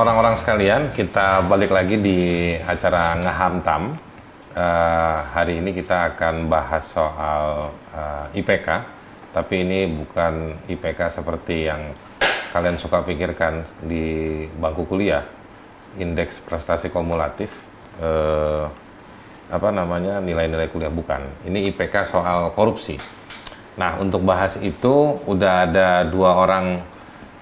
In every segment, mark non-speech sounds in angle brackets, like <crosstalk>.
orang-orang sekalian, kita balik lagi di acara Ngahamtam. Eh, hari ini kita akan bahas soal eh, IPK, tapi ini bukan IPK seperti yang kalian suka pikirkan di bangku kuliah, indeks prestasi kumulatif, eh, apa namanya nilai-nilai kuliah bukan. Ini IPK soal korupsi. Nah, untuk bahas itu udah ada dua orang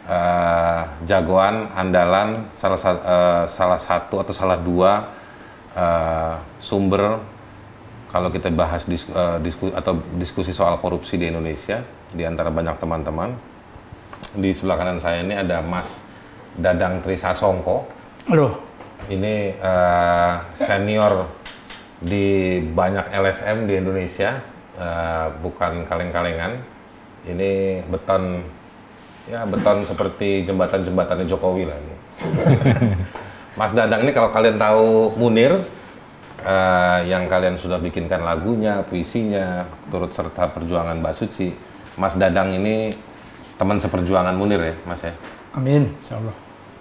eh, jagoan andalan salah sa- eh, salah satu atau salah dua eh, sumber kalau kita bahas dis- eh, disku- atau diskusi soal korupsi di Indonesia di antara banyak teman-teman. Di sebelah kanan saya ini ada Mas Dadang Trisasongko. Aduh, ini eh, senior di banyak LSM di Indonesia, eh, bukan kaleng-kalengan. Ini beton, ya beton seperti jembatan-jembatannya Jokowi lah ini. <laughs> Mas Dadang ini kalau kalian tahu Munir, eh, yang kalian sudah bikinkan lagunya, puisinya, turut serta perjuangan Mbak Suci, Mas Dadang ini teman seperjuangan Munir ya, Mas ya? amin, insya Allah.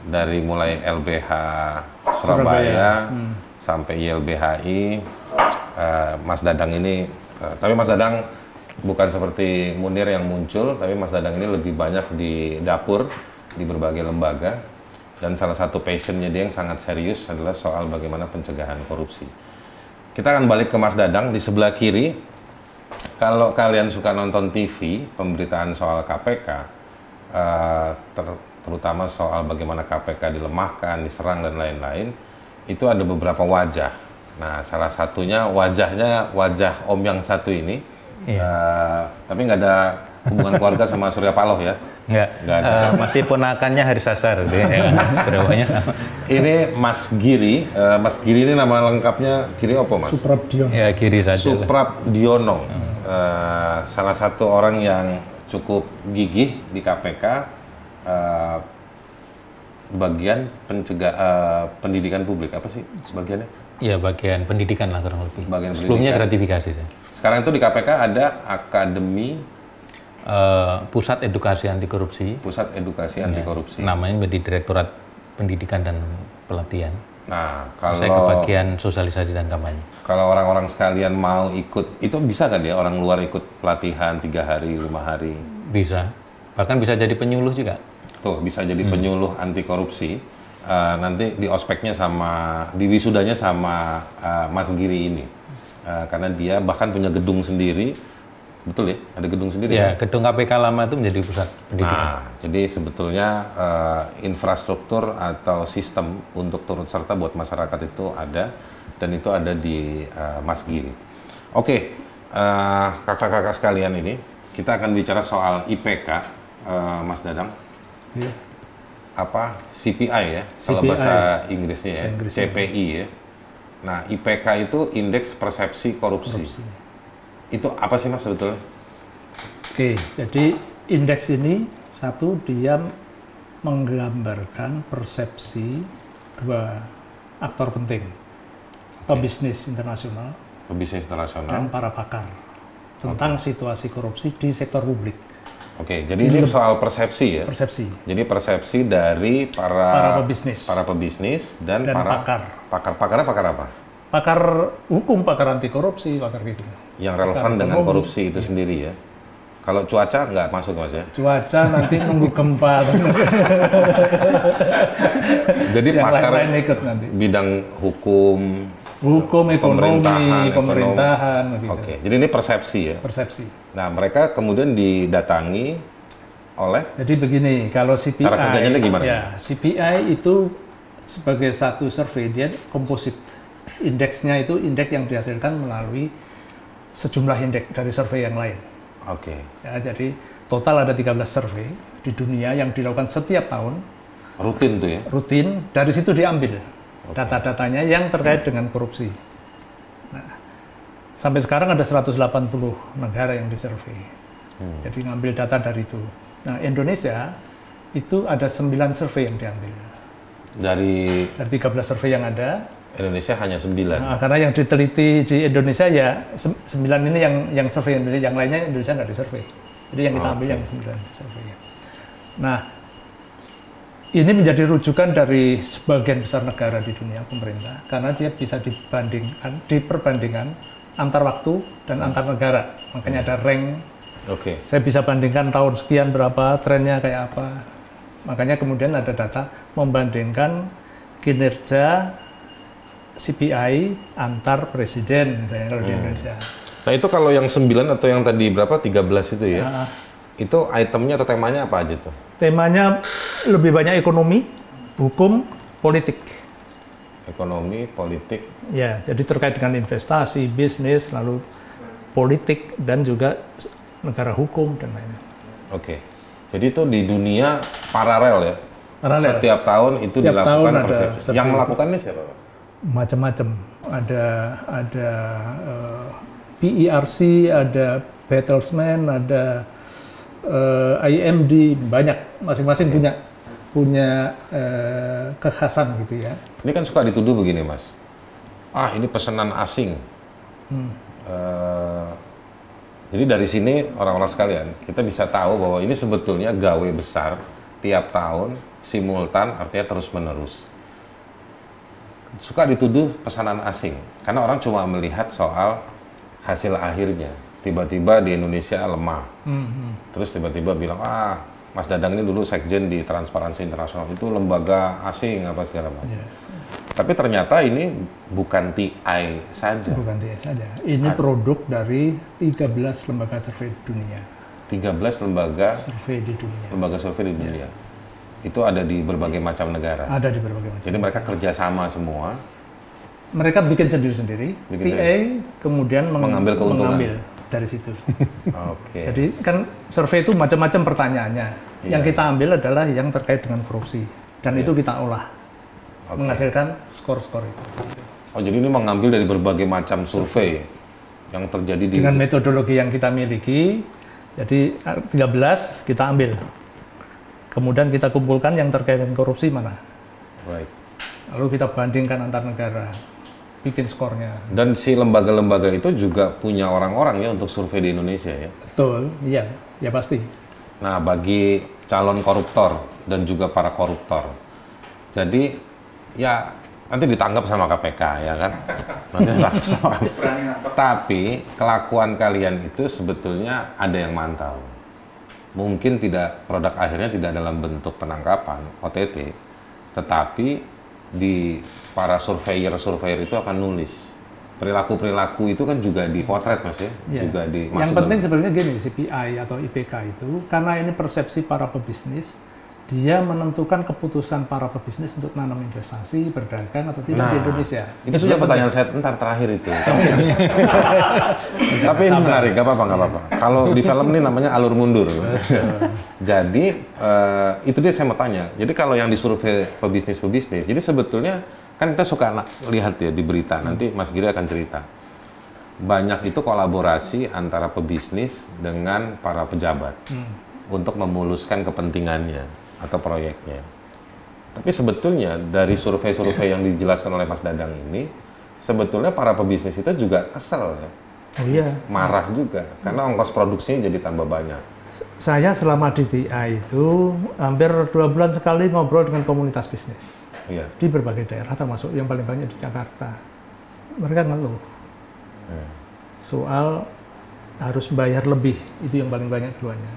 dari mulai LBH Surabaya, Surabaya, sampai YLBHI eh, Mas Dadang ini eh, tapi Mas Dadang bukan seperti Munir yang muncul tapi Mas Dadang ini lebih banyak di dapur di berbagai lembaga. Dan salah satu passionnya dia yang sangat serius adalah soal bagaimana pencegahan korupsi. Kita akan balik ke Mas Dadang di sebelah kiri. Kalau kalian suka nonton TV, pemberitaan soal KPK, eh, ter- terutama soal bagaimana KPK dilemahkan, diserang dan lain-lain, itu ada beberapa wajah. Nah, salah satunya wajahnya wajah Om yang satu ini, Eh, tapi nggak ada hubungan keluarga sama Surya Paloh ya. Enggak, Nggak ada. Eh, masih ponakannya Hari Sasar, ya, berawalnya sama. Ini Mas Giri, Eh, Mas Giri ini nama lengkapnya Giri apa Mas? Suprabdion. Ya kiri saja lah. Suprap Diono, Eh, salah satu orang yang cukup gigih di KPK, eh, bagian pencegah eh, pendidikan publik apa sih bagiannya? Ya bagian pendidikan lah kurang lebih. Bagian Sebelumnya pendidikan. gratifikasi saya. Sekarang itu di KPK ada Akademi Eh, Pusat Edukasi Anti Korupsi, Pusat Edukasi Anti Korupsi. namanya menjadi Direktorat Pendidikan dan Pelatihan. Nah, Saya ke kalau bagian sosialisasi dan kampanye. kalau orang-orang sekalian mau ikut, itu bisa kan ya orang luar ikut pelatihan tiga hari, lima hari? Bisa, bahkan bisa jadi penyuluh juga. Tuh bisa jadi penyuluh anti korupsi. Eh, nanti di ospeknya sama di wisudanya sama eh, Mas Giri ini. Eh, karena dia bahkan punya gedung sendiri. Betul ya? Ada gedung sendiri Ya, kan? gedung KPK lama itu menjadi pusat pendidikan. Nah, jadi sebetulnya eh, infrastruktur atau sistem untuk turut serta buat masyarakat itu ada dan itu ada di eh, Mas Giri. Oke, eh, kakak-kakak sekalian ini kita akan bicara soal IPK, eh, Mas Dadang. Iya. apa CPI ya kalau CPI. bahasa Inggrisnya ya Inggrisnya. CPI ya nah IPK itu indeks persepsi korupsi. itu apa sih mas sebetulnya? Oke, jadi indeks ini satu dia menggambarkan persepsi dua aktor penting, pebisnis internasional bisnis internasional. dan para pakar tentang situasi korupsi di sektor publik. Oke jadi ini soal persepsi ya. Persepsi. Jadi persepsi dari para para pebisnis, para pebisnis dan, Dan para pakar. pakar. Pakarnya pakar apa? Pakar hukum, pakar anti korupsi, pakar gitu. yang relevan Pakar dengan ekonomi. korupsi itu sendiri ya. Kalau cuaca nggak masuk mas ya? Cuaca nanti <laughs> nunggu gempa, jadi yang pakar lain-lain ikut nanti. bidang hukum Hukum, ekonomi, Pemerintahan, pemerintahan, gitu. oke jadi ini persepsi ya persepsi. Nah, mereka kemudian didatangi oleh Jadi begini, kalau CPI, Cara kerjanya gimana? Ya, CPI itu sebagai satu survei dia komposit. Indeksnya itu indeks yang dihasilkan melalui sejumlah indeks dari survei yang lain. Oke. Ya, jadi total ada 13 survei di dunia yang dilakukan setiap tahun Rutin tuh ya. rutin dari situ diambil data-datanya yang terkait dengan korupsi. Nah, sampai sekarang ada 180 negara yang disurvei. Jadi ngambil data dari itu. Nah, Indonesia itu ada 9 survei yang diambil. Dari Dari 13 survei yang ada, Indonesia hanya 9. nah, karena yang diteliti di Indonesia ya 9 ini yang yang survei Indonesia, yang lainnya Indonesia nggak disurvei. Jadi yang kita ambil yang 9 survei. Nah, ini menjadi rujukan dari sebagian besar negara di dunia pemerintah karena dia bisa dibandingkan diperbandingkan antar waktu dan antar negara. Makanya ada rank. Oke. saya bisa bandingkan tahun sekian berapa trennya kayak apa. Makanya kemudian ada data membandingkan kinerja CPI antar presiden misalnya kalau di Indonesia. Nah itu kalau yang 9 atau yang tadi berapa? 13 itu ya? Nah, Itu itemnya atau temanya apa aja tuh? temanya lebih banyak ekonomi hukum politik Ekonomi, politik. Ya, jadi terkait dengan investasi, bisnis, lalu politik dan juga negara hukum dan lain-lain. Oke. Jadi itu di dunia paralel ya. Paralel. Setiap tahun itu Setiap dilakukan tahun ada persepsi. seperti Yang melakukannya siapa, Mas? Macam-macam. Ada ada eh, PERC, ada Bertelsmann, ada eh, IMD, banyak. Masing-masing punya punya eh, kekhasan gitu ya. Ini kan suka dituduh begini, Mas. Ah, ini pesanan asing. Hmm. Eh, jadi dari sini orang-orang sekalian, kita bisa tahu bahwa ini sebetulnya gawe besar tiap tahun, simultan, artinya terus-menerus. Suka dituduh pesanan asing, karena orang cuma melihat soal hasil akhirnya. Tiba-tiba di Indonesia lemah, Hmm, terus tiba-tiba bilang, ah, Mas Dadang ini dulu sekjen di Transparansi Internasional, itu lembaga asing apa segala macam. Ya, Tapi ternyata ini bukan TI saja. bukan TS saja. Ini produk dari 13 lembaga survei dunia. 13 lembaga Survei di dunia. lembaga survei di dunia. Itu ada di berbagai macam negara. Ada di berbagai macam. Jadi mereka kerjasama semua. mereka bikin sendiri-sendiri. TA kemudian meng- Mengambil keuntungan. mengambil dari situ. Oke. Jadi kan survei itu macam-macam pertanyaannya. Iya. Yang kita ambil adalah yang terkait dengan korupsi dan itu kita olah Oke. menghasilkan skor-skor itu Oh jadi ini mengambil dari berbagai macam survei yang terjadi di. dengan metodologi yang kita miliki. Jadi 13 kita ambil. Kemudian kita kumpulkan yang terkait dengan korupsi mana. Right. Lalu kita bandingkan antar negara, bikin skornya. Dan si lembaga-lembaga itu juga punya orang-orang ya untuk survei di Indonesia ya. Betul, iya, ya pasti. Nah, bagi calon koruptor dan juga para koruptor. Jadi ya nanti ditangkap sama KPK ya kan. Nanti ditangkap sama Tapi kelakuan kalian itu sebetulnya ada yang mantau. Mungkin tidak produk akhirnya tidak dalam bentuk penangkapan OTT, tetapi di para surveyor-surveyor itu akan nulis. Perilaku-perilaku itu kan juga dipotret mas ya, Ya. juga di Yang penting sebenarnya gini, CPI atau IPK itu, karena ini persepsi para pebisnis, dia menentukan keputusan para pebisnis untuk nanam investasi, berdagang atau tidak di Indonesia. Nah, Itu sudah pertanyaan saya entar terakhir itu. <laughs> <laughs> Tapi, ini menarik, gak apa-apa, gak apa-apa. Kalau di film ini namanya alur mundur. <laughs> jadi eh, itu dia saya mau tanya. Jadi kalau yang disurvei pebisnis-pebisnis, jadi sebetulnya kan kita suka lihat ya di berita. Nanti Mas Giri akan cerita. Banyak itu kolaborasi antara pebisnis dengan para pejabat untuk memuluskan kepentingannya atau proyeknya. Tapi sebetulnya dari survei-survei yang dijelaskan oleh Mas Dadang ini, sebetulnya para pebisnis itu juga kesel ya, Oh iya, marah juga, karena ongkos produksinya jadi tambah banyak. saya selama di TI itu hampir dua bulan sekali ngobrol dengan komunitas bisnis Iya. di berbagai daerah, termasuk yang paling banyak di Jakarta. Mereka ngeluh Hmm. soal harus bayar lebih, itu yang paling banyak keluarnya.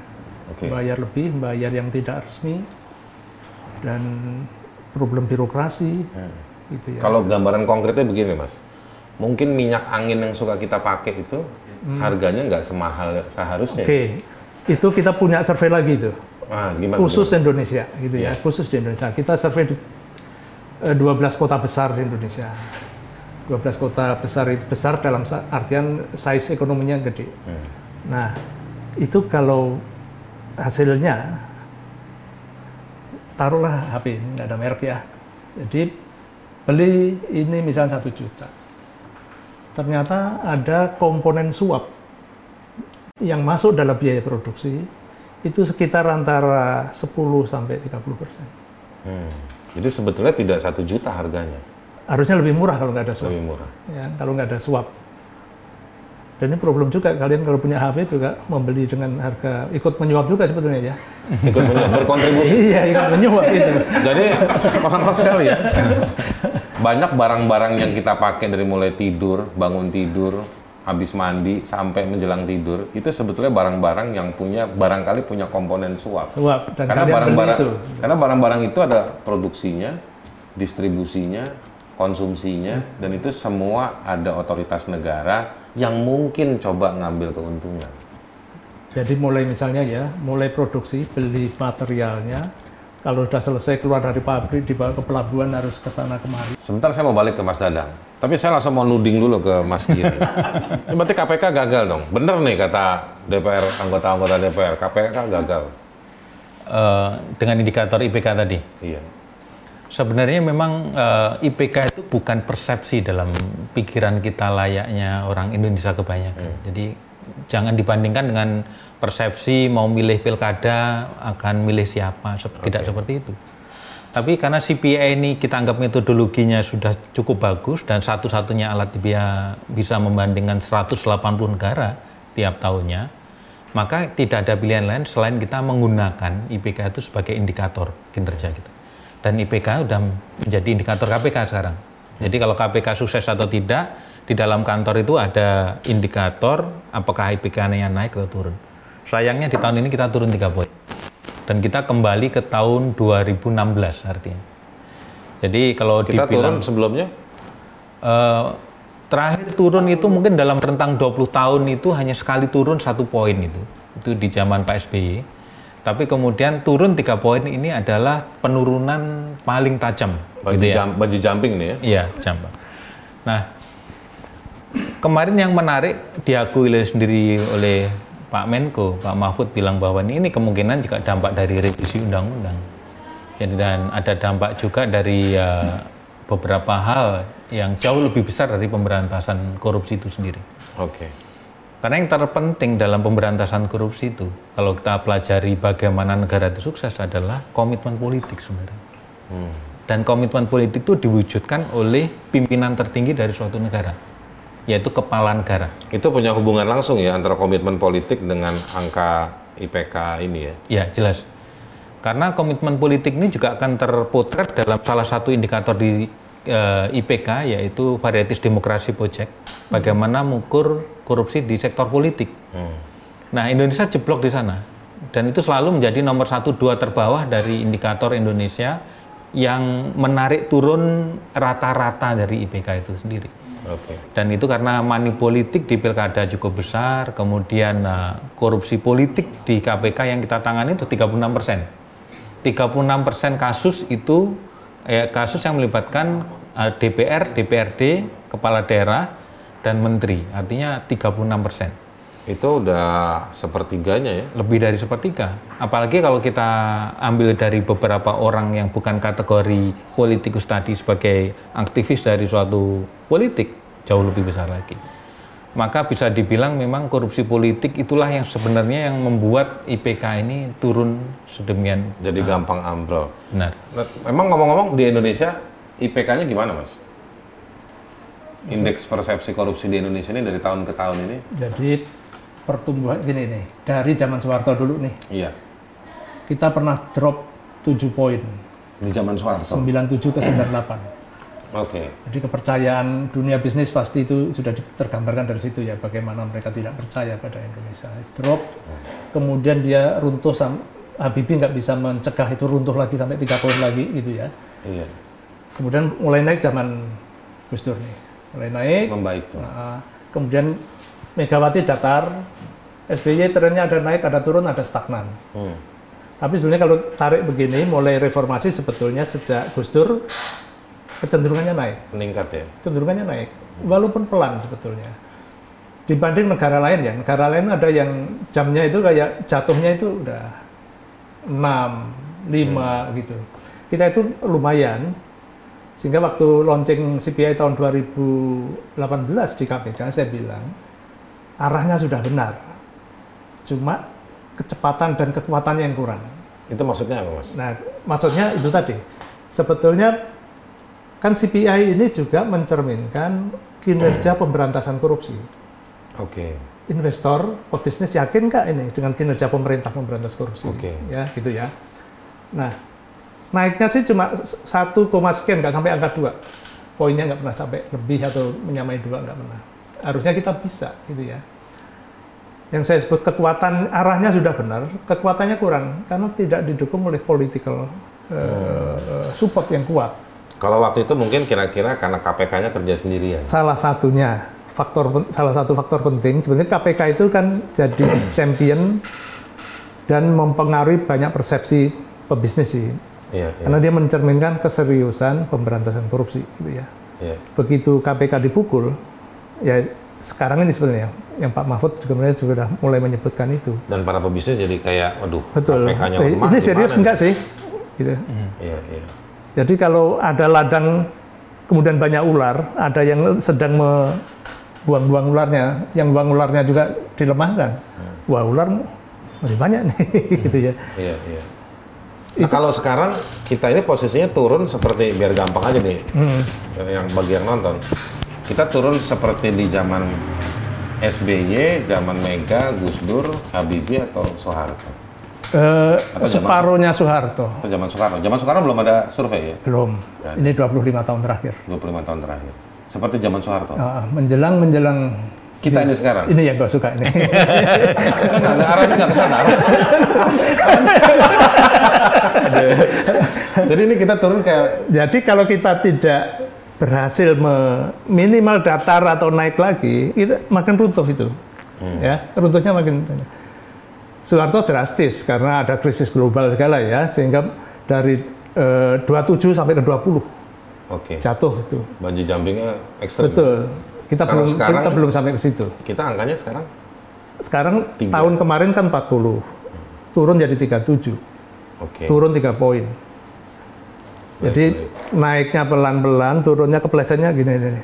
Oke. bayar lebih, bayar yang tidak resmi, dan problem birokrasi, gitu ya. Kalau gambaran konkretnya begini mas, mungkin minyak angin yang suka kita pakai itu harganya nggak semahal seharusnya. Oke, itu kita punya survei lagi itu, Ah, gimana? khusus Indonesia, gitu ya, Iya. khusus di Indonesia. Kita survei di eh, 12 kota besar di Indonesia. 12 kota besar itu besar dalam artian size ekonominya gede. Hmm. Nah, itu kalau hasilnya taruhlah HP nggak ada merek ya. Jadi beli ini misalnya satu juta. Ternyata ada komponen suap yang masuk dalam biaya produksi itu sekitar antara 10 sampai 30 persen. Hmm. Jadi sebetulnya tidak satu juta harganya, Harusnya lebih murah kalau nggak ada suap. lebih murah. Ya, kalau nggak ada suap. Dan ini problem juga kalian kalau punya HP juga membeli dengan harga ikut menyuap juga sebetulnya ya. <laughs> Ikut menyuap, berkontribusi. iya, ikut menyuap itu. Jadi orang sekali ya. <laughs> Banyak barang-barang yang kita pakai dari mulai tidur, bangun tidur, habis mandi sampai menjelang tidur itu sebetulnya barang-barang yang punya barangkali punya komponen suap. Suap dan karena barang-barang itu. karena barang-barang itu ada produksinya, distribusinya, konsumsinya dan itu semua ada otoritas negara yang mungkin coba ngambil keuntungan. Jadi mulai misalnya ya, mulai produksi, beli materialnya, kalau sudah selesai keluar dari pabrik dibawa ke pelabuhan harus ke sana kemari. Sebentar saya mau balik ke Mas Dadang. Tapi saya langsung mau nuding dulu ke Mas Giri. <laughs> Ini berarti KPK gagal dong. Bener nih kata DPR, anggota-anggota DPR, KPK gagal. Eh, dengan indikator IPK tadi. Iya. Sebenarnya memang eh, IPK itu bukan persepsi dalam pikiran kita layaknya orang Indonesia kebanyakan. Jadi jangan dibandingkan dengan persepsi mau milih pilkada akan milih siapa, Sep- tidak seperti itu. Tapi karena CPI ini kita anggap metodologinya sudah cukup bagus dan satu-satunya alat dia bisa membandingkan 180 negara tiap tahunnya, maka tidak ada pilihan lain selain kita menggunakan IPK itu sebagai indikator kinerja kita. Dan IPK sudah menjadi indikator KPK sekarang. Jadi kalau KPK sukses atau tidak, di dalam kantor itu ada indikator apakah IPK-nya naik atau turun. Sayangnya di tahun ini kita turun 3 poin. Dan kita kembali ke tahun 2016 artinya. Jadi kalau Kita dibilang turun sebelumnya? Eh, terakhir turun itu mungkin dalam rentang 20 tahun itu hanya sekali turun satu poin itu. Itu di zaman Pak SBY. Tapi kemudian turun tiga poin ini adalah penurunan paling tajam. Baju, gitu ya. jumping nih ya? Iya, jambang. Nah, kemarin yang menarik diakui oleh sendiri oleh Pak Menko, Pak Mahfud bilang bahwa ini, ini kemungkinan juga dampak dari revisi undang-undang. Jadi dan ada dampak juga dari eh, beberapa hal yang jauh lebih besar dari pemberantasan korupsi itu sendiri. Oke. Karena yang terpenting dalam pemberantasan korupsi itu, kalau kita pelajari bagaimana negara itu sukses adalah komitmen politik sebenarnya. Dan komitmen politik itu diwujudkan oleh pimpinan tertinggi dari suatu negara, yaitu kepala negara. Itu punya hubungan langsung ya antara komitmen politik dengan angka IPK ini ya? Ya, jelas. Karena komitmen politik ini juga akan terpotret dalam salah satu indikator di eh, IPK, yaitu Varieties Demokrasi Project, bagaimana mengukur korupsi di sektor politik. Nah, Indonesia jeblok di sana. Dan itu selalu menjadi nomor satu dua terbawah dari indikator Indonesia yang menarik turun rata-rata dari IPK itu sendiri. Oke. Dan itu karena money politik di pilkada cukup besar, kemudian eh, korupsi politik di KPK yang kita tangani itu 36 persen. 36 persen kasus itu eh, kasus yang melibatkan eh, DPR, DPRD, kepala daerah, dan menteri. Artinya 36 persen. Itu udah sepertiganya ya? Lebih dari sepertiga. Apalagi kalau kita ambil dari beberapa orang yang bukan kategori politikus tadi sebagai aktivis dari suatu politik, jauh lebih besar lagi. Maka bisa dibilang memang korupsi politik itulah yang sebenarnya yang membuat IPK ini turun sedemikian Jadi gampang ambrol. benar. Nah, Emang ngomong-ngomong di Indonesia IPK-nya gimana mas? Indeks persepsi korupsi di Indonesia ini dari tahun ke tahun ini? Jadi pertumbuhan gini nih, dari zaman Soeharto dulu nih, Iya. kita pernah drop 7 poin, Di zaman Soeharto. 97 ke 98. Oke. Jadi kepercayaan dunia bisnis pasti itu sudah tergambarkan dari situ ya, bagaimana mereka tidak percaya pada Indonesia. Drop, kemudian dia runtuh, sam Habibie nggak bisa mencegah itu runtuh lagi sampai tiga poin lagi gitu ya. Iya. Kemudian mulai naik zaman Gus Dur nih, mulai naik, Membaik. Nah, kemudian Megawati datar, SBY trennya ada naik, ada turun, ada stagnan. Hmm. Tapi sebenarnya kalau tarik begini, mulai reformasi sebetulnya sejak Gus Dur kecenderungannya naik, Meningkat ya? kecenderungannya naik, walaupun pelan sebetulnya. Dibanding negara lain ya, negara lain ada yang jamnya itu kayak jatuhnya itu udah 6, 5 gitu. Kita itu lumayan, sehingga waktu launching CPI tahun 2018 di KPK, saya bilang, arahnya sudah benar. Cuma kecepatan dan kekuatannya yang kurang. Itu maksudnya apa mas? Nah, maksudnya itu tadi. Sebetulnya kan CPI ini juga mencerminkan kinerja <clears throat> pemberantasan korupsi. Oke. investor, pebisnis yakin nggak ini dengan kinerja pemerintah memberantas korupsi? Oke. Ya, gitu ya. Nah, naiknya sih cuma satu koma sekian, nggak sampai angka dua. Poinnya nggak pernah sampai lebih atau menyamai dua, nggak pernah. Harusnya kita bisa, gitu ya. Yang saya sebut kekuatan arahnya sudah benar, kekuatannya kurang karena tidak didukung oleh political eh, support yang kuat. Kalau waktu itu mungkin kira-kira karena KPK-nya kerja sendirian. Salah satunya faktor salah satu faktor penting sebenarnya KPK itu kan jadi <clears throat> champion dan mempengaruhi banyak persepsi pebisnis sih. Iya, iya, Karena dia mencerminkan keseriusan pemberantasan korupsi gitu ya. iya. Begitu KPK dipukul ya sekarang ini sebenarnya yang Pak Mahfud juga sebenarnya sudah mulai menyebutkan itu. Dan para pebisnis jadi kayak, waduh. KPK-nya Eh, lemah. ini serius enggak sih? Gitu. Iya, iya. Jadi kalau ada ladang kemudian banyak ular, ada yang sedang membuang-buang ularnya, yang buang ularnya juga dilemahkan. Wah ular lebih banyak nih, <laughs> gitu ya. Iya, iya. Nah, kalau sekarang kita ini posisinya turun seperti biar gampang aja nih, Hmm. yang bagi yang nonton, kita turun seperti di zaman SBY, zaman Mega, Gus Dur, Habibie atau Soeharto? Eh, separuhnya Soeharto Atau zaman Soekarno? Zaman Soekarno belum ada survei ya, belum. Ya. Ini 25 tahun terakhir. 25 tahun terakhir. Seperti zaman Soeharto. Ah, menjelang menjelang Kita ini sekarang. ini yang gue suka ini. Enggak, enggak, arahnya enggak ke sana. <laughs> Jadi ini kita turun kayak Jadi kalau kita tidak berhasil minimal datar atau naik lagi, itu makin runtuh itu. Ya, runtuhnya makin Soeharto drastis karena ada krisis global segala ya, sehingga dari eh, 27 sampai ke 20 Oke. jatuh itu. Baju jumpingnya ekstrim. Betul. Kita Kalau belum sekarang- kita belum sampai ke situ. Kita angkanya sekarang Sekarang Tiga. tahun kemarin kan 40. Turun jadi 37. oke. Turun 3 poin. Jadi naiknya pelan-pelan, turunnya keplesetnya gini gini.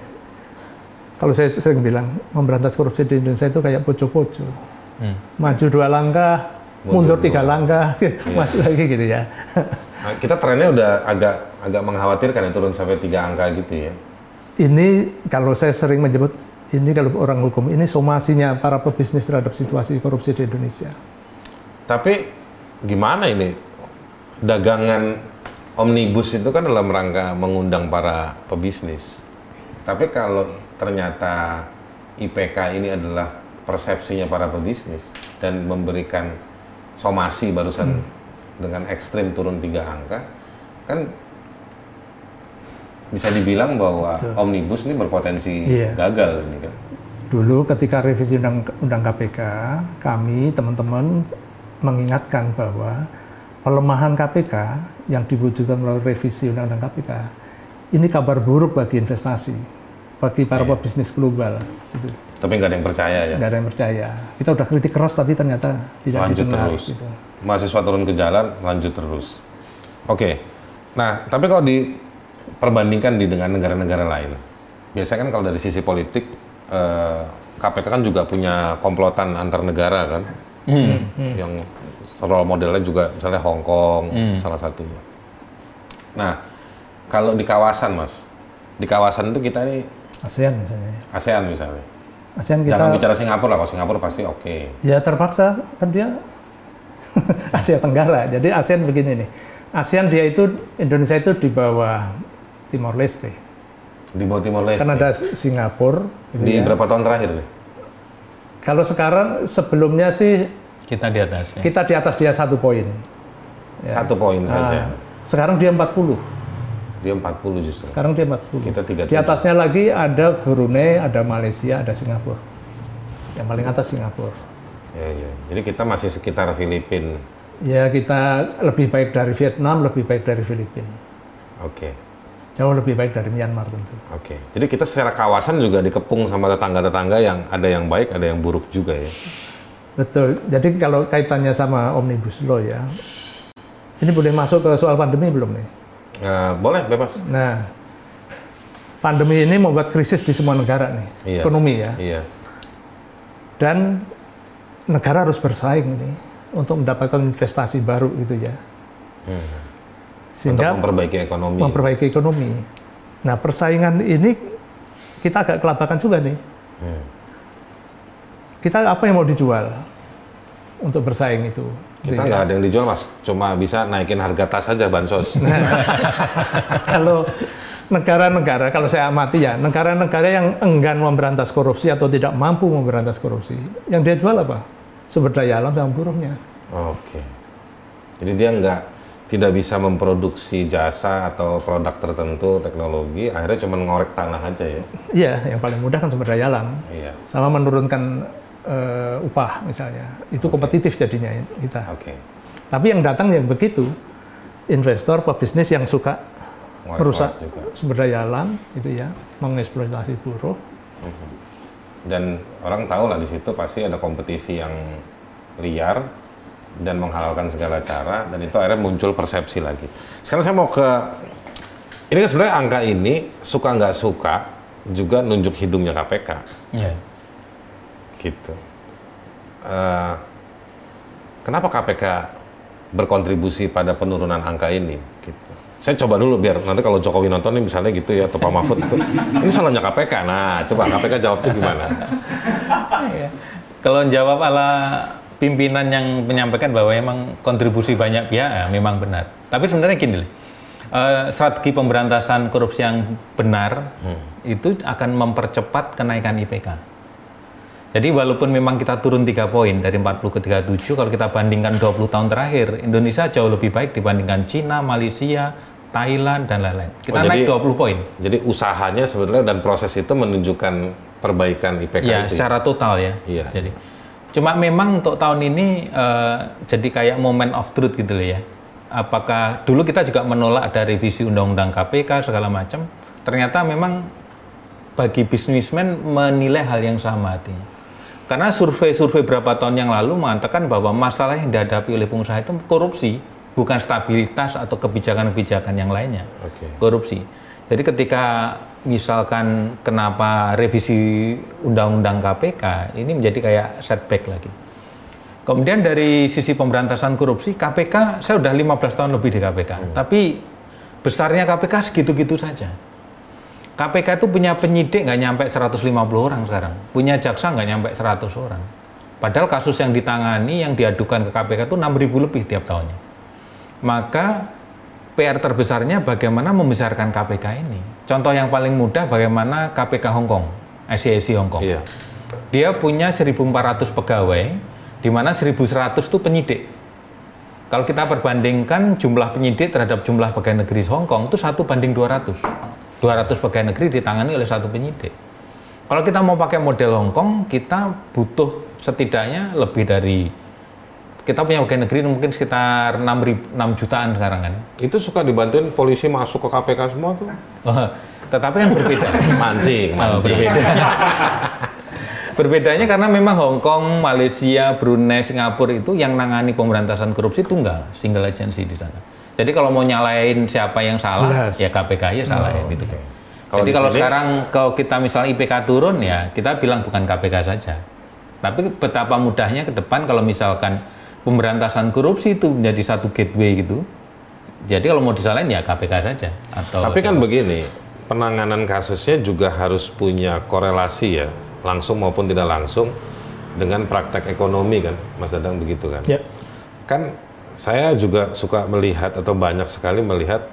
Kalau saya sering bilang memberantas korupsi di Indonesia itu kayak poco-poco. Hmm. Maju dua langkah, Mundur mundur, tiga dua. langkah, <laughs> masuk lagi gitu ya. Nah, kita trennya udah agak agak mengkhawatirkan ya turun sampai tiga angka gitu ya. Ini kalau saya sering menyebut ini kalau orang hukum ini somasinya para pebisnis terhadap situasi korupsi di Indonesia. Tapi gimana ini dagangan omnibus itu kan dalam rangka mengundang para pebisnis. Tapi kalau ternyata IPK ini adalah persepsinya para pebisnis dan memberikan somasi barusan dengan ekstrim turun tiga angka, kan bisa dibilang bahwa omnibus ini berpotensi Iya. gagal ini kan. Dulu ketika revisi undang, undang KPK, kami teman-teman mengingatkan bahwa pelemahan KPK yang diwujudkan melalui revisi undang-undang KPK ini kabar buruk bagi investasi, bagi para pebisnis global. Gitu. Tapi nggak ada yang percaya ya. Nggak ada yang percaya. Kita udah kritik keras tapi ternyata tidak lanjut didengar. terus. Gitu. Mahasiswa turun ke jalan, lanjut terus. Oke. Nah, tapi kalau diperbandingkan di dengan negara-negara lain, biasanya kan kalau dari sisi politik, eh, KPK kan juga punya komplotan antar negara kan, yang role modelnya juga misalnya Hong Kong salah satunya. Nah, kalau di kawasan mas, di kawasan itu kita ini ASEAN misalnya. ASEAN misalnya. ASEAN kita Jangan bicara Singapura lah, kalau Singapura pasti oke. ya terpaksa kan dia <laughs> Asia Tenggara. Jadi ASEAN begini nih. ASEAN dia itu Indonesia itu di bawah Timor Leste. Di bawah Timor Leste. Kan ada Singapura. gitu Di ya. berapa tahun terakhir nih? Kalau sekarang sebelumnya sih Kita di atasnya. kita di atas dia satu poin. Ya. Satu poin saja. Nah, sekarang dia 40. Dia 40 justru. Sekarang dia 40. Kita 37. Di atasnya lagi ada Brunei, ada Malaysia, ada Singapura. Yang paling atas Singapura. Ya, ya. Jadi kita masih sekitar Filipina. Ya kita lebih baik dari Vietnam, lebih baik dari Filipina. Oke. Jauh lebih baik dari Myanmar tentu. Oke. Jadi kita secara kawasan juga dikepung sama tetangga-tetangga yang ada yang baik, ada yang buruk juga ya. Betul. Jadi kalau kaitannya sama Omnibus Law ya, ini boleh masuk ke soal pandemi belum nih? Eh, boleh bebas. Nah, pandemi ini membuat krisis di semua negara nih, Iya. ekonomi ya. Iya. Dan negara harus bersaing nih untuk mendapatkan investasi baru gitu ya. Hmm. Untuk Sehingga memperbaiki ekonomi. memperbaiki ekonomi. Nah, persaingan ini kita agak kelabakan juga nih. Hmm. kita apa yang mau dijual untuk bersaing itu? Kita nggak ada yang dijual mas, cuma bisa naikin harga tas saja bansos. <laughs> kalau negara-negara, kalau saya amati ya, negara-negara yang enggan memberantas korupsi atau tidak mampu memberantas korupsi, yang dia jual apa? Sumber daya alam dan buruhnya. Oke. Jadi dia nggak tidak bisa memproduksi jasa atau produk tertentu teknologi, akhirnya cuma ngorek tanah aja ya. Iya, yang paling mudah kan sumber daya alam. Iya. Sama menurunkan eh, upah misalnya, itu kompetitif jadinya kita. Oke. Tapi yang datang yang begitu, investor, pebisnis yang suka Ngorek-ngorek merusak juga. sumber daya alam, itu ya, mengeksploitasi buruh. Dan orang tahu lah di situ pasti ada kompetisi yang liar dan menghalalkan segala cara dan itu akhirnya muncul persepsi lagi. Sekarang saya mau ke ini kan sebenarnya angka ini suka nggak suka juga nunjuk hidungnya KPK Iya. Gitu. Eh, kenapa KPK berkontribusi pada penurunan angka ini? Gitu. Saya coba dulu biar nanti kalau Jokowi nonton nih misalnya gitu ya atau Pak Mahfud itu ini salahnya KPK. Nah, coba KPK jawabnya gimana? Kalau jawab ala pimpinan yang menyampaikan bahwa memang kontribusi banyak pihak, ya memang benar. Tapi sebenarnya gini. Eh, strategi pemberantasan korupsi yang benar itu akan mempercepat kenaikan IPK. Jadi walaupun memang kita turun 3 poin dari 40 ke 37, kalau kita bandingkan 20 tahun terakhir, Indonesia jauh lebih baik dibandingkan Cina, Malaysia, Thailand, dan lain-lain. Kita Oh, naik jadi- 20 poin. Jadi usahanya sebenarnya dan proses itu menunjukkan perbaikan IPK Ya, itu. secara total ya. Iya. Jadi, cuma memang untuk tahun ini eh, jadi kayak moment of truth gitu loh ya. Apakah dulu kita juga menolak ada revisi undang-undang KPK segala macam. Ternyata memang bagi bisnismen menilai hal yang sama artinya. Karena survei-survei berapa tahun yang lalu mengatakan bahwa masalah yang dihadapi oleh pengusaha itu korupsi, bukan stabilitas atau kebijakan-kebijakan yang lainnya Oke. korupsi. Jadi ketika misalkan kenapa revisi undang-undang KPK ini menjadi kayak setback lagi. Kemudian dari sisi pemberantasan korupsi, KPK saya udah 15 tahun lebih di KPK, tapi besarnya KPK segitu-gitu saja. KPK itu punya penyidik nggak nyampe 150 orang sekarang, punya jaksa nggak nyampe 100 orang. Padahal kasus yang ditangani, yang diadukan ke KPK itu 6.000 lebih tiap tahunnya. Maka PR terbesarnya bagaimana membesarkan KPK ini. Contoh yang paling mudah bagaimana KPK Hong Kong, ICIC Hong Kong. Iya. Dia punya 1.400 pegawai, di mana 1.100 itu penyidik. Kalau kita perbandingkan jumlah penyidik terhadap jumlah pegawai negeri Hong Kong itu satu banding 200. 200 pegawai negeri ditangani oleh satu penyidik. Kalau kita mau pakai model Hong Kong, kita butuh setidaknya lebih dari kita punya pegawai negeri mungkin sekitar 6, ribu- 6 jutaan sekarang kan. Itu suka dibantuin polisi masuk ke KPK semua tuh. Oh, tetapi kan berbeda. <laughs> Mancing, Oh, mancing. berbeda. <laughs> Berbedanya karena memang Hong Kong, Malaysia, Brunei, Singapura itu yang nangani pemberantasan korupsi tunggal, single agency di sana. Jadi kalau mau nyalain siapa yang salah, Jelas. ya KPK ya salahin gitu. Kalau Jadi di kalau sini- sekarang kalau kita misalnya IPK turun ya kita bilang bukan KPK saja. Tapi betapa mudahnya ke depan kalau misalkan pemberantasan korupsi itu menjadi satu gateway gitu. Jadi kalau mau disalahin ya KPK saja atau Tapi kan siapa. begini, penanganan kasusnya juga harus punya korelasi ya, langsung maupun tidak langsung dengan praktek ekonomi kan, Mas Dadang begitu kan? Ya. Kan saya juga suka melihat atau banyak sekali melihat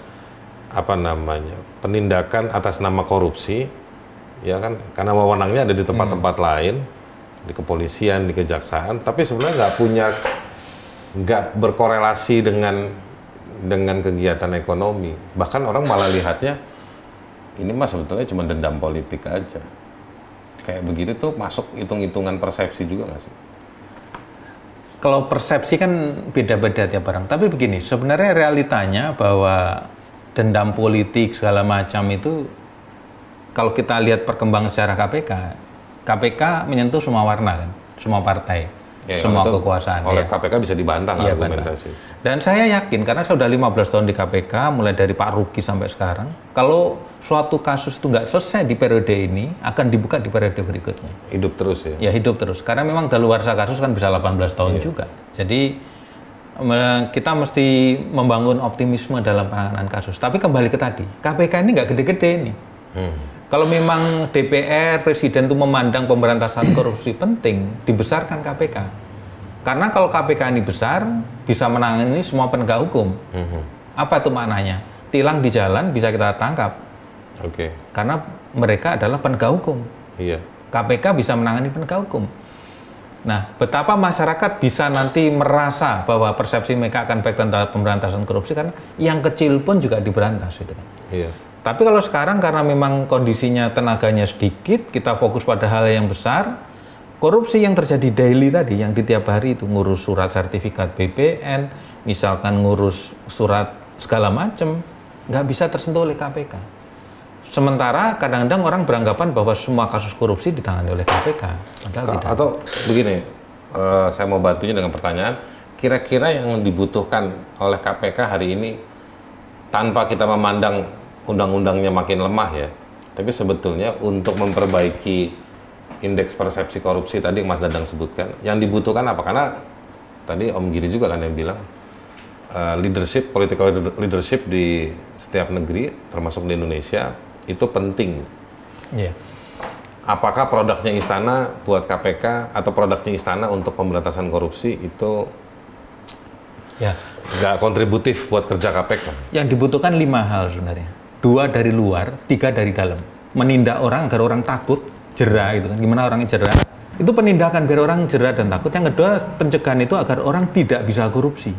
apa namanya penindakan atas nama korupsi, ya kan? Karena wewenangnya ada di tempat-tempat lain, di kepolisian, di kejaksaan, tapi sebenarnya nggak punya nggak berkorelasi dengan dengan kegiatan ekonomi. Bahkan orang malah lihatnya ini mah sebetulnya cuma dendam politik aja. Kayak begitu tuh masuk hitung-hitungan persepsi juga nggak sih? Kalau persepsi kan beda-beda tiap orang. Tapi begini, sebenarnya realitanya bahwa dendam politik segala macam itu kalau kita lihat perkembangan secara KPK, KPK menyentuh semua warna kan, semua partai, Ya, semua itu kekuasaan. Oleh ya. KPK bisa dibantah Iya, argumentasi. Dan saya yakin karena saya sudah 15 tahun di KPK, mulai dari Pak Ruki sampai sekarang, kalau suatu kasus itu nggak selesai di periode ini, akan dibuka di periode berikutnya. Hidup terus ya. Ya hidup terus. Karena memang daluarsa kasus kan bisa 18 tahun juga. Jadi kita mesti membangun optimisme dalam penanganan kasus. Tapi kembali ke tadi, KPK ini nggak gede-gede nih. Hmm. Kalau memang DPR, Presiden itu memandang pemberantasan korupsi penting, dibesarkan KPK. Karena kalau KPK ini besar, bisa menangani semua penegak hukum. Apa itu maknanya? Tilang di jalan bisa kita tangkap. Oke. Karena mereka adalah penegak hukum. Iya. KPK bisa menangani penegak hukum. Nah, betapa masyarakat bisa nanti merasa bahwa persepsi mereka akan baik tentang pemberantasan korupsi karena yang kecil pun juga diberantas gitu kan. Iya. Tapi kalau sekarang karena memang kondisinya tenaganya sedikit, kita fokus pada hal yang besar, korupsi yang terjadi daily tadi, yang di tiap hari itu ngurus surat sertifikat BPN, misalkan ngurus surat segala macam, nggak bisa tersentuh oleh KPK. Sementara kadang-kadang orang beranggapan bahwa semua kasus korupsi ditangani oleh KPK, padahal Ka- tidak. Atau begini, eh, saya mau bantunya dengan pertanyaan. Kira-kira yang dibutuhkan oleh KPK hari ini tanpa kita memandang undang-undangnya makin lemah ya, tapi sebetulnya untuk memperbaiki indeks persepsi korupsi tadi yang Mas Dadang sebutkan, yang dibutuhkan apa? Karena tadi Om Giri juga kan yang bilang eh, leadership, political leadership di setiap negeri, termasuk di Indonesia, itu penting Iya. apakah produknya istana buat KPK atau produknya istana untuk pemberantasan korupsi itu Ya. nggak kontributif buat kerja KPK? Yang dibutuhkan lima hal sebenarnya. Dua dari luar, tiga dari dalam. Menindak orang agar orang takut, jerah itu kan. Gimana orangnya jerah? Itu penindakan biar orang jerah dan takut. Yang kedua, pencegahan itu agar orang tidak bisa korupsi.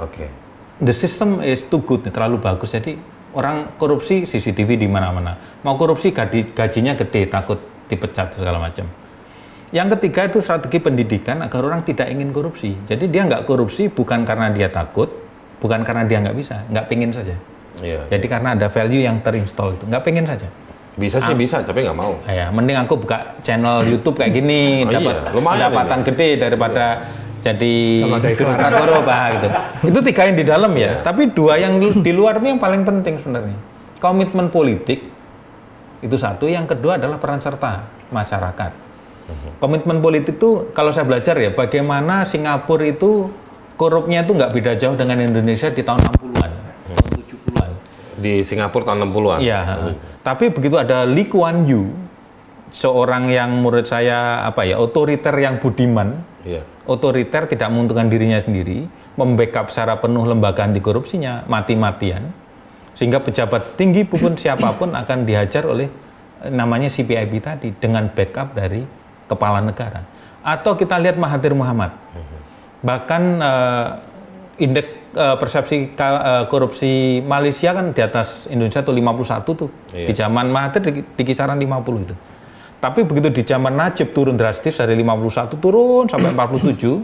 Oke. The system is too good, terlalu bagus. Jadi orang korupsi CCTV di mana-mana. Mau korupsi gaji, gajinya gede, takut dipecat segala macam. Yang ketiga itu strategi pendidikan agar orang tidak ingin korupsi. Jadi dia nggak korupsi bukan karena dia takut, bukan karena dia nggak bisa, nggak pengen saja. Iya. Jadi karena ada value yang terinstall itu, nggak pengen saja. Bisa sih bisa, tapi nggak mau. Ah, ya, mending aku buka channel YouTube kayak gini, Oh dapat iya, lumayan pendapatan gede daripada jadi Sama kayak birokrat korup ah, gitu. Itu tiga yang di dalam ya. Tapi dua yang di luar itu yang paling penting sebenarnya. Komitmen politik itu satu, yang kedua adalah peran serta masyarakat. Komitmen politik itu kalau saya belajar ya, bagaimana Singapura itu korupnya itu nggak beda jauh dengan Indonesia di tahun 60-an, tahun 70-an. Di Singapura tahun 60-an. Iya. Tapi begitu ada Lee Kuan Yew, seorang yang menurut saya apa ya otoriter yang budiman, Iya. otoriter tidak menguntungkan dirinya sendiri, membackup secara penuh lembaga anti korupsinya mati-matian, sehingga pejabat tinggi pun <coughs> siapa pun akan dihajar oleh eh, namanya CPIB tadi dengan backup dari kepala negara. Atau kita lihat Mahathir Muhammad, bahkan eh, indeks eh, persepsi ka- eh, korupsi Malaysia kan di atas Indonesia tuh 51 tuh. Iya. Di zaman Mahathir di, di kisaran 50 itu. Tapi begitu di zaman Najib turun drastis dari 51 turun sampai 47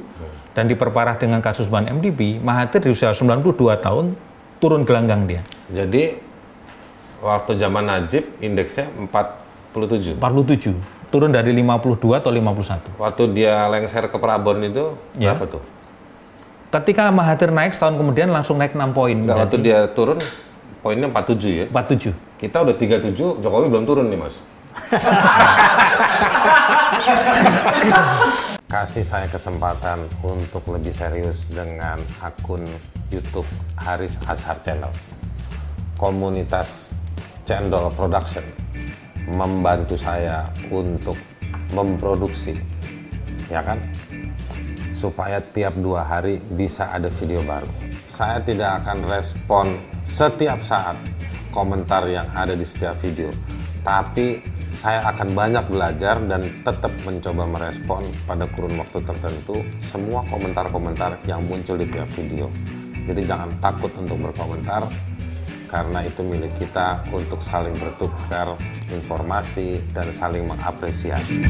dan diperparah dengan kasus ban MDB, Mahathir di usia 92 tahun turun gelanggang dia. Jadi waktu zaman Najib indeksnya 47. 47. Turun dari 52 atau 51. Waktu dia lengser ke Prabon itu Ya. berapa tuh? Ketika Mahathir naik setahun kemudian langsung naik 6 poin Enggak, waktu dia turun poinnya 47 ya. 47. Kita udah 37, Jokowi belum turun nih, Mas. <laughs> Kasih saya kesempatan untuk lebih serius dengan akun YouTube Haris Azhar Channel. Komunitas Cendol Production membantu saya untuk memproduksi, ya kan? Supaya tiap dua hari bisa ada video baru. Saya tidak akan respon setiap saat komentar yang ada di setiap video, tapi saya akan banyak belajar dan tetap mencoba merespon pada kurun waktu tertentu semua komentar-komentar yang muncul di tiap video. Jadi jangan takut untuk berkomentar karena itu milik kita untuk saling bertukar informasi dan saling mengapresiasi.